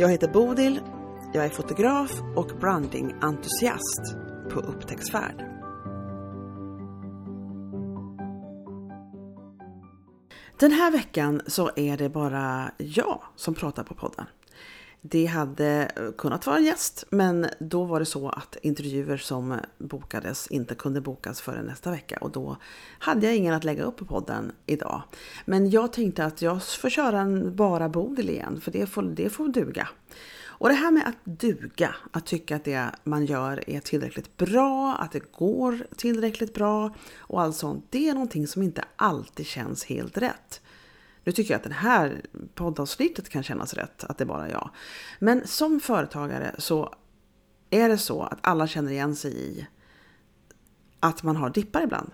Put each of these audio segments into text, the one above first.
Jag heter Bodil, jag är fotograf och brandingentusiast på upptäcktsfärd. Den här veckan så är det bara jag som pratar på podden. Det hade kunnat vara en gäst, men då var det så att intervjuer som bokades inte kunde bokas förrän nästa vecka och då hade jag ingen att lägga upp på podden idag. Men jag tänkte att jag får köra en bara Bodil igen, för det får, det får duga. Och det här med att duga, att tycka att det man gör är tillräckligt bra, att det går tillräckligt bra och allt sånt, det är någonting som inte alltid känns helt rätt. Nu tycker jag att det här poddavsnittet kan kännas rätt, att det är bara jag. Men som företagare så är det så att alla känner igen sig i att man har dippar ibland.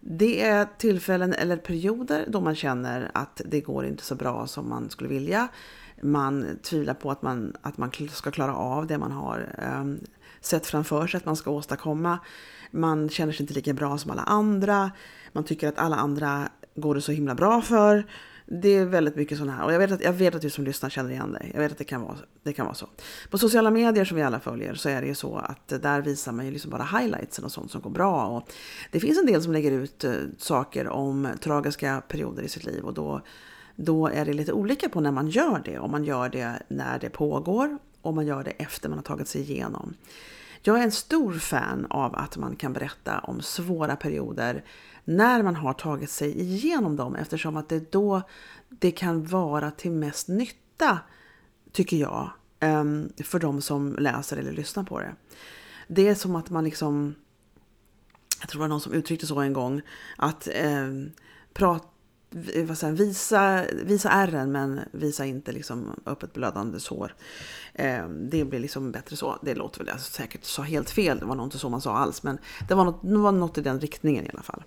Det är tillfällen eller perioder då man känner att det går inte så bra som man skulle vilja. Man tvivlar på att man, att man ska klara av det man har um, sett framför sig att man ska åstadkomma. Man känner sig inte lika bra som alla andra. Man tycker att alla andra går det så himla bra för. Det är väldigt mycket sådana här. Och jag vet, att, jag vet att du som lyssnar känner igen dig. Jag vet att det kan, vara, det kan vara så. På sociala medier som vi alla följer så är det ju så att där visar man ju liksom bara highlightsen och sånt som går bra. Och det finns en del som lägger ut eh, saker om tragiska perioder i sitt liv. Och då, då är det lite olika på när man gör det. Om man gör det när det pågår. Och man gör det efter man har tagit sig igenom. Jag är en stor fan av att man kan berätta om svåra perioder när man har tagit sig igenom dem eftersom att det då det kan vara till mest nytta, tycker jag, ehm, för de som läser eller lyssnar på det. Det är som att man liksom, jag tror det var någon som uttryckte så en gång, att eh, prata vad säger, visa, visa ärren men visa inte liksom öppet blödande sår. Eh, det blir liksom bättre så. Det låter väl jag säkert sa helt fel, det var nog inte så man sa alls men det var något, det var något i den riktningen i alla fall.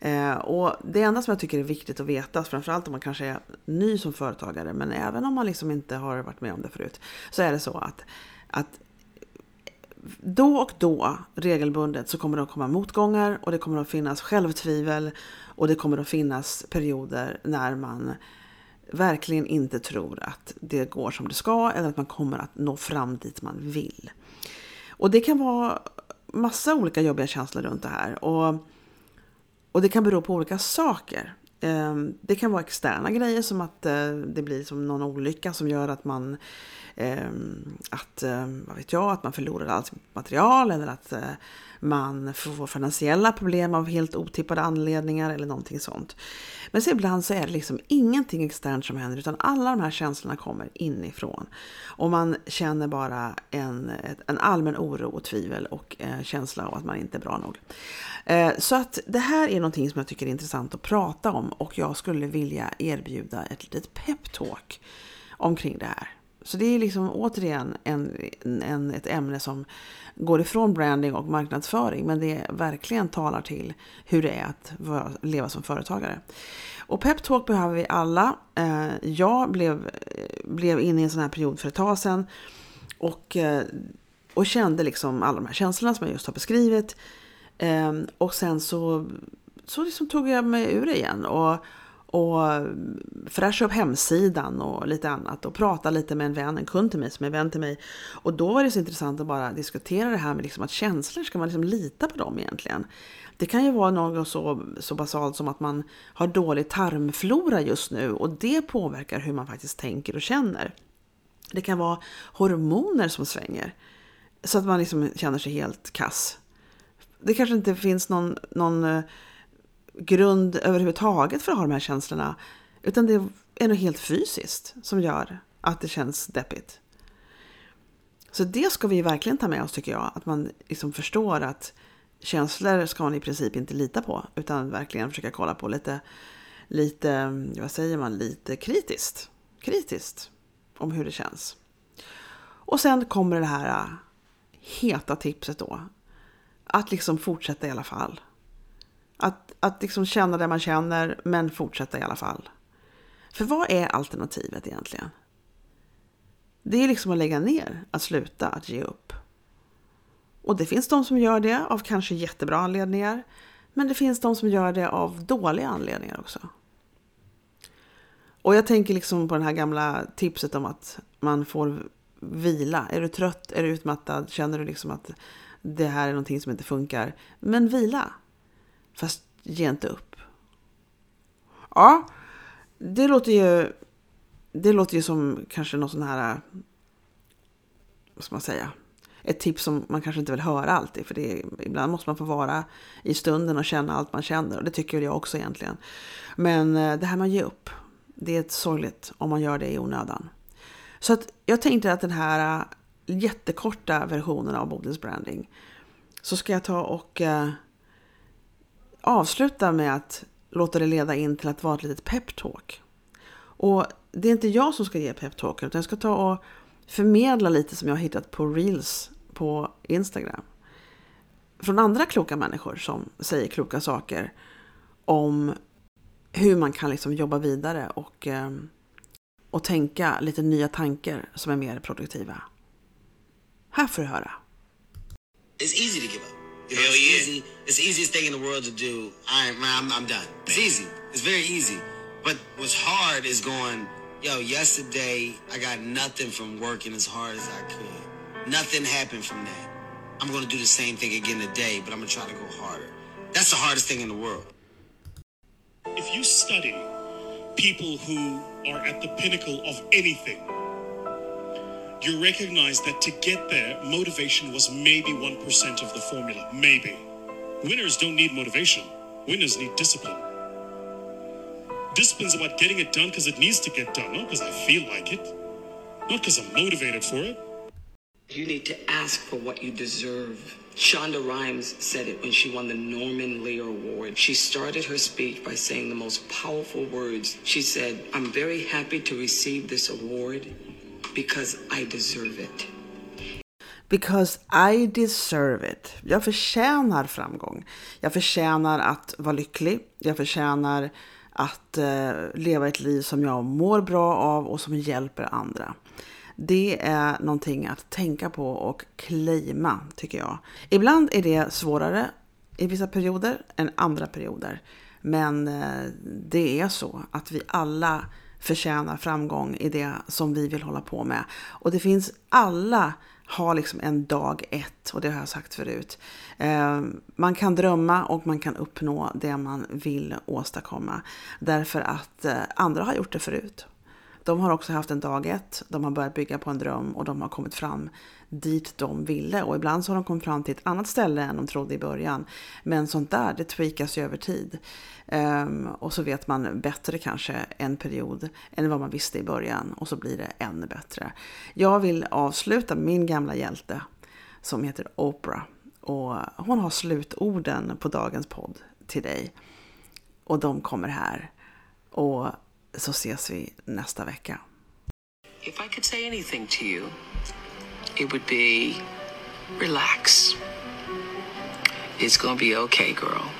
Eh, och det enda som jag tycker är viktigt att veta, framförallt om man kanske är ny som företagare men även om man liksom inte har varit med om det förut, så är det så att, att då och då regelbundet så kommer det att komma motgångar och det kommer att finnas självtvivel och det kommer att finnas perioder när man verkligen inte tror att det går som det ska eller att man kommer att nå fram dit man vill. Och det kan vara massa olika jobbiga känslor runt det här. Och, och det kan bero på olika saker. Ehm, det kan vara externa grejer som att eh, det blir som någon olycka som gör att man Ehm, att, eh, vad vet jag, att man förlorar allt material eller att eh, man får finansiella problem av helt otippade anledningar eller någonting sånt. Men så ibland så är det liksom ingenting externt som händer utan alla de här känslorna kommer inifrån. Och man känner bara en, en allmän oro och tvivel och eh, känsla av att man inte är bra nog. Eh, så att det här är någonting som jag tycker är intressant att prata om och jag skulle vilja erbjuda ett litet peptalk omkring det här. Så det är liksom återigen en, en, ett ämne som går ifrån branding och marknadsföring men det verkligen talar till hur det är att vara, leva som företagare. Och peptalk behöver vi alla. Eh, jag blev, blev inne i en sån här period för ett tag sedan och, eh, och kände liksom alla de här känslorna som jag just har beskrivit. Eh, och sen så, så liksom tog jag mig ur det igen. Och, och fräscha upp hemsidan och lite annat och prata lite med en vän, en kund till mig som är vän till mig. Och då var det så intressant att bara diskutera det här med liksom att känslor, ska man liksom lita på dem egentligen? Det kan ju vara något så, så basalt som att man har dålig tarmflora just nu och det påverkar hur man faktiskt tänker och känner. Det kan vara hormoner som svänger så att man liksom känner sig helt kass. Det kanske inte finns någon, någon eh, grund överhuvudtaget för att ha de här känslorna. Utan det är något helt fysiskt som gör att det känns deppigt. Så det ska vi verkligen ta med oss tycker jag. Att man liksom förstår att känslor ska man i princip inte lita på. Utan verkligen försöka kolla på lite, lite vad säger man, lite kritiskt. Kritiskt om hur det känns. Och sen kommer det här äh, heta tipset då. Att liksom fortsätta i alla fall. Att, att liksom känna det man känner, men fortsätta i alla fall. För vad är alternativet egentligen? Det är liksom att lägga ner, att sluta, att ge upp. Och det finns de som gör det av kanske jättebra anledningar. Men det finns de som gör det av dåliga anledningar också. Och jag tänker liksom på det här gamla tipset om att man får vila. Är du trött, är du utmattad, känner du liksom att det här är någonting som inte funkar. Men vila. Fast ge inte upp. Ja, det låter ju, det låter ju som kanske någon sån här, vad ska man säga, ett tips som man kanske inte vill höra alltid. För det är, ibland måste man få vara i stunden och känna allt man känner. Och det tycker jag också egentligen. Men eh, det här med att ge upp, det är ett sorgligt om man gör det i onödan. Så att jag tänkte att den här eh, jättekorta versionen av Bodils branding så ska jag ta och eh, avsluta med att låta det leda in till att vara ett litet peptalk. Och det är inte jag som ska ge peptalken utan jag ska ta och förmedla lite som jag har hittat på reels på Instagram. Från andra kloka människor som säger kloka saker om hur man kan liksom jobba vidare och ehm, och tänka lite nya tankar som är mer produktiva. Här får du höra. It's easy to give up. You know, it's easy. It's the easiest thing in the world to do. I'm, I'm, I'm done. It's easy. It's very easy. But what's hard is going, yo, yesterday I got nothing from working as hard as I could. Nothing happened from that. I'm going to do the same thing again today, but I'm going to try to go harder. That's the hardest thing in the world. If you study people who are at the pinnacle of anything, you recognize that to get there, motivation was maybe 1% of the formula. Maybe. Winners don't need motivation, winners need discipline. Discipline's about getting it done because it needs to get done, not because I feel like it, not because I'm motivated for it. You need to ask for what you deserve. Shonda Rhimes said it when she won the Norman Lear Award. She started her speech by saying the most powerful words. She said, I'm very happy to receive this award because I deserve it. Because I deserve it. Jag förtjänar framgång. Jag förtjänar att vara lycklig. Jag förtjänar att eh, leva ett liv som jag mår bra av och som hjälper andra. Det är någonting att tänka på och claima tycker jag. Ibland är det svårare i vissa perioder än andra perioder. Men eh, det är så att vi alla förtjänar framgång i det som vi vill hålla på med. Och det finns alla har liksom en dag ett och det har jag sagt förut. Eh, man kan drömma och man kan uppnå det man vill åstadkomma därför att eh, andra har gjort det förut. De har också haft en dag ett, de har börjat bygga på en dröm och de har kommit fram dit de ville. Och ibland så har de kommit fram till ett annat ställe än de trodde i början. Men sånt där, det tweakas ju över tid. Um, och så vet man bättre kanske en period än vad man visste i början. Och så blir det ännu bättre. Jag vill avsluta min gamla hjälte som heter Oprah. Och hon har slutorden på dagens podd till dig. Och de kommer här. Och så ses vi nästa vecka. If I could say anything to you, it would be relax. It's gonna be okay, girl.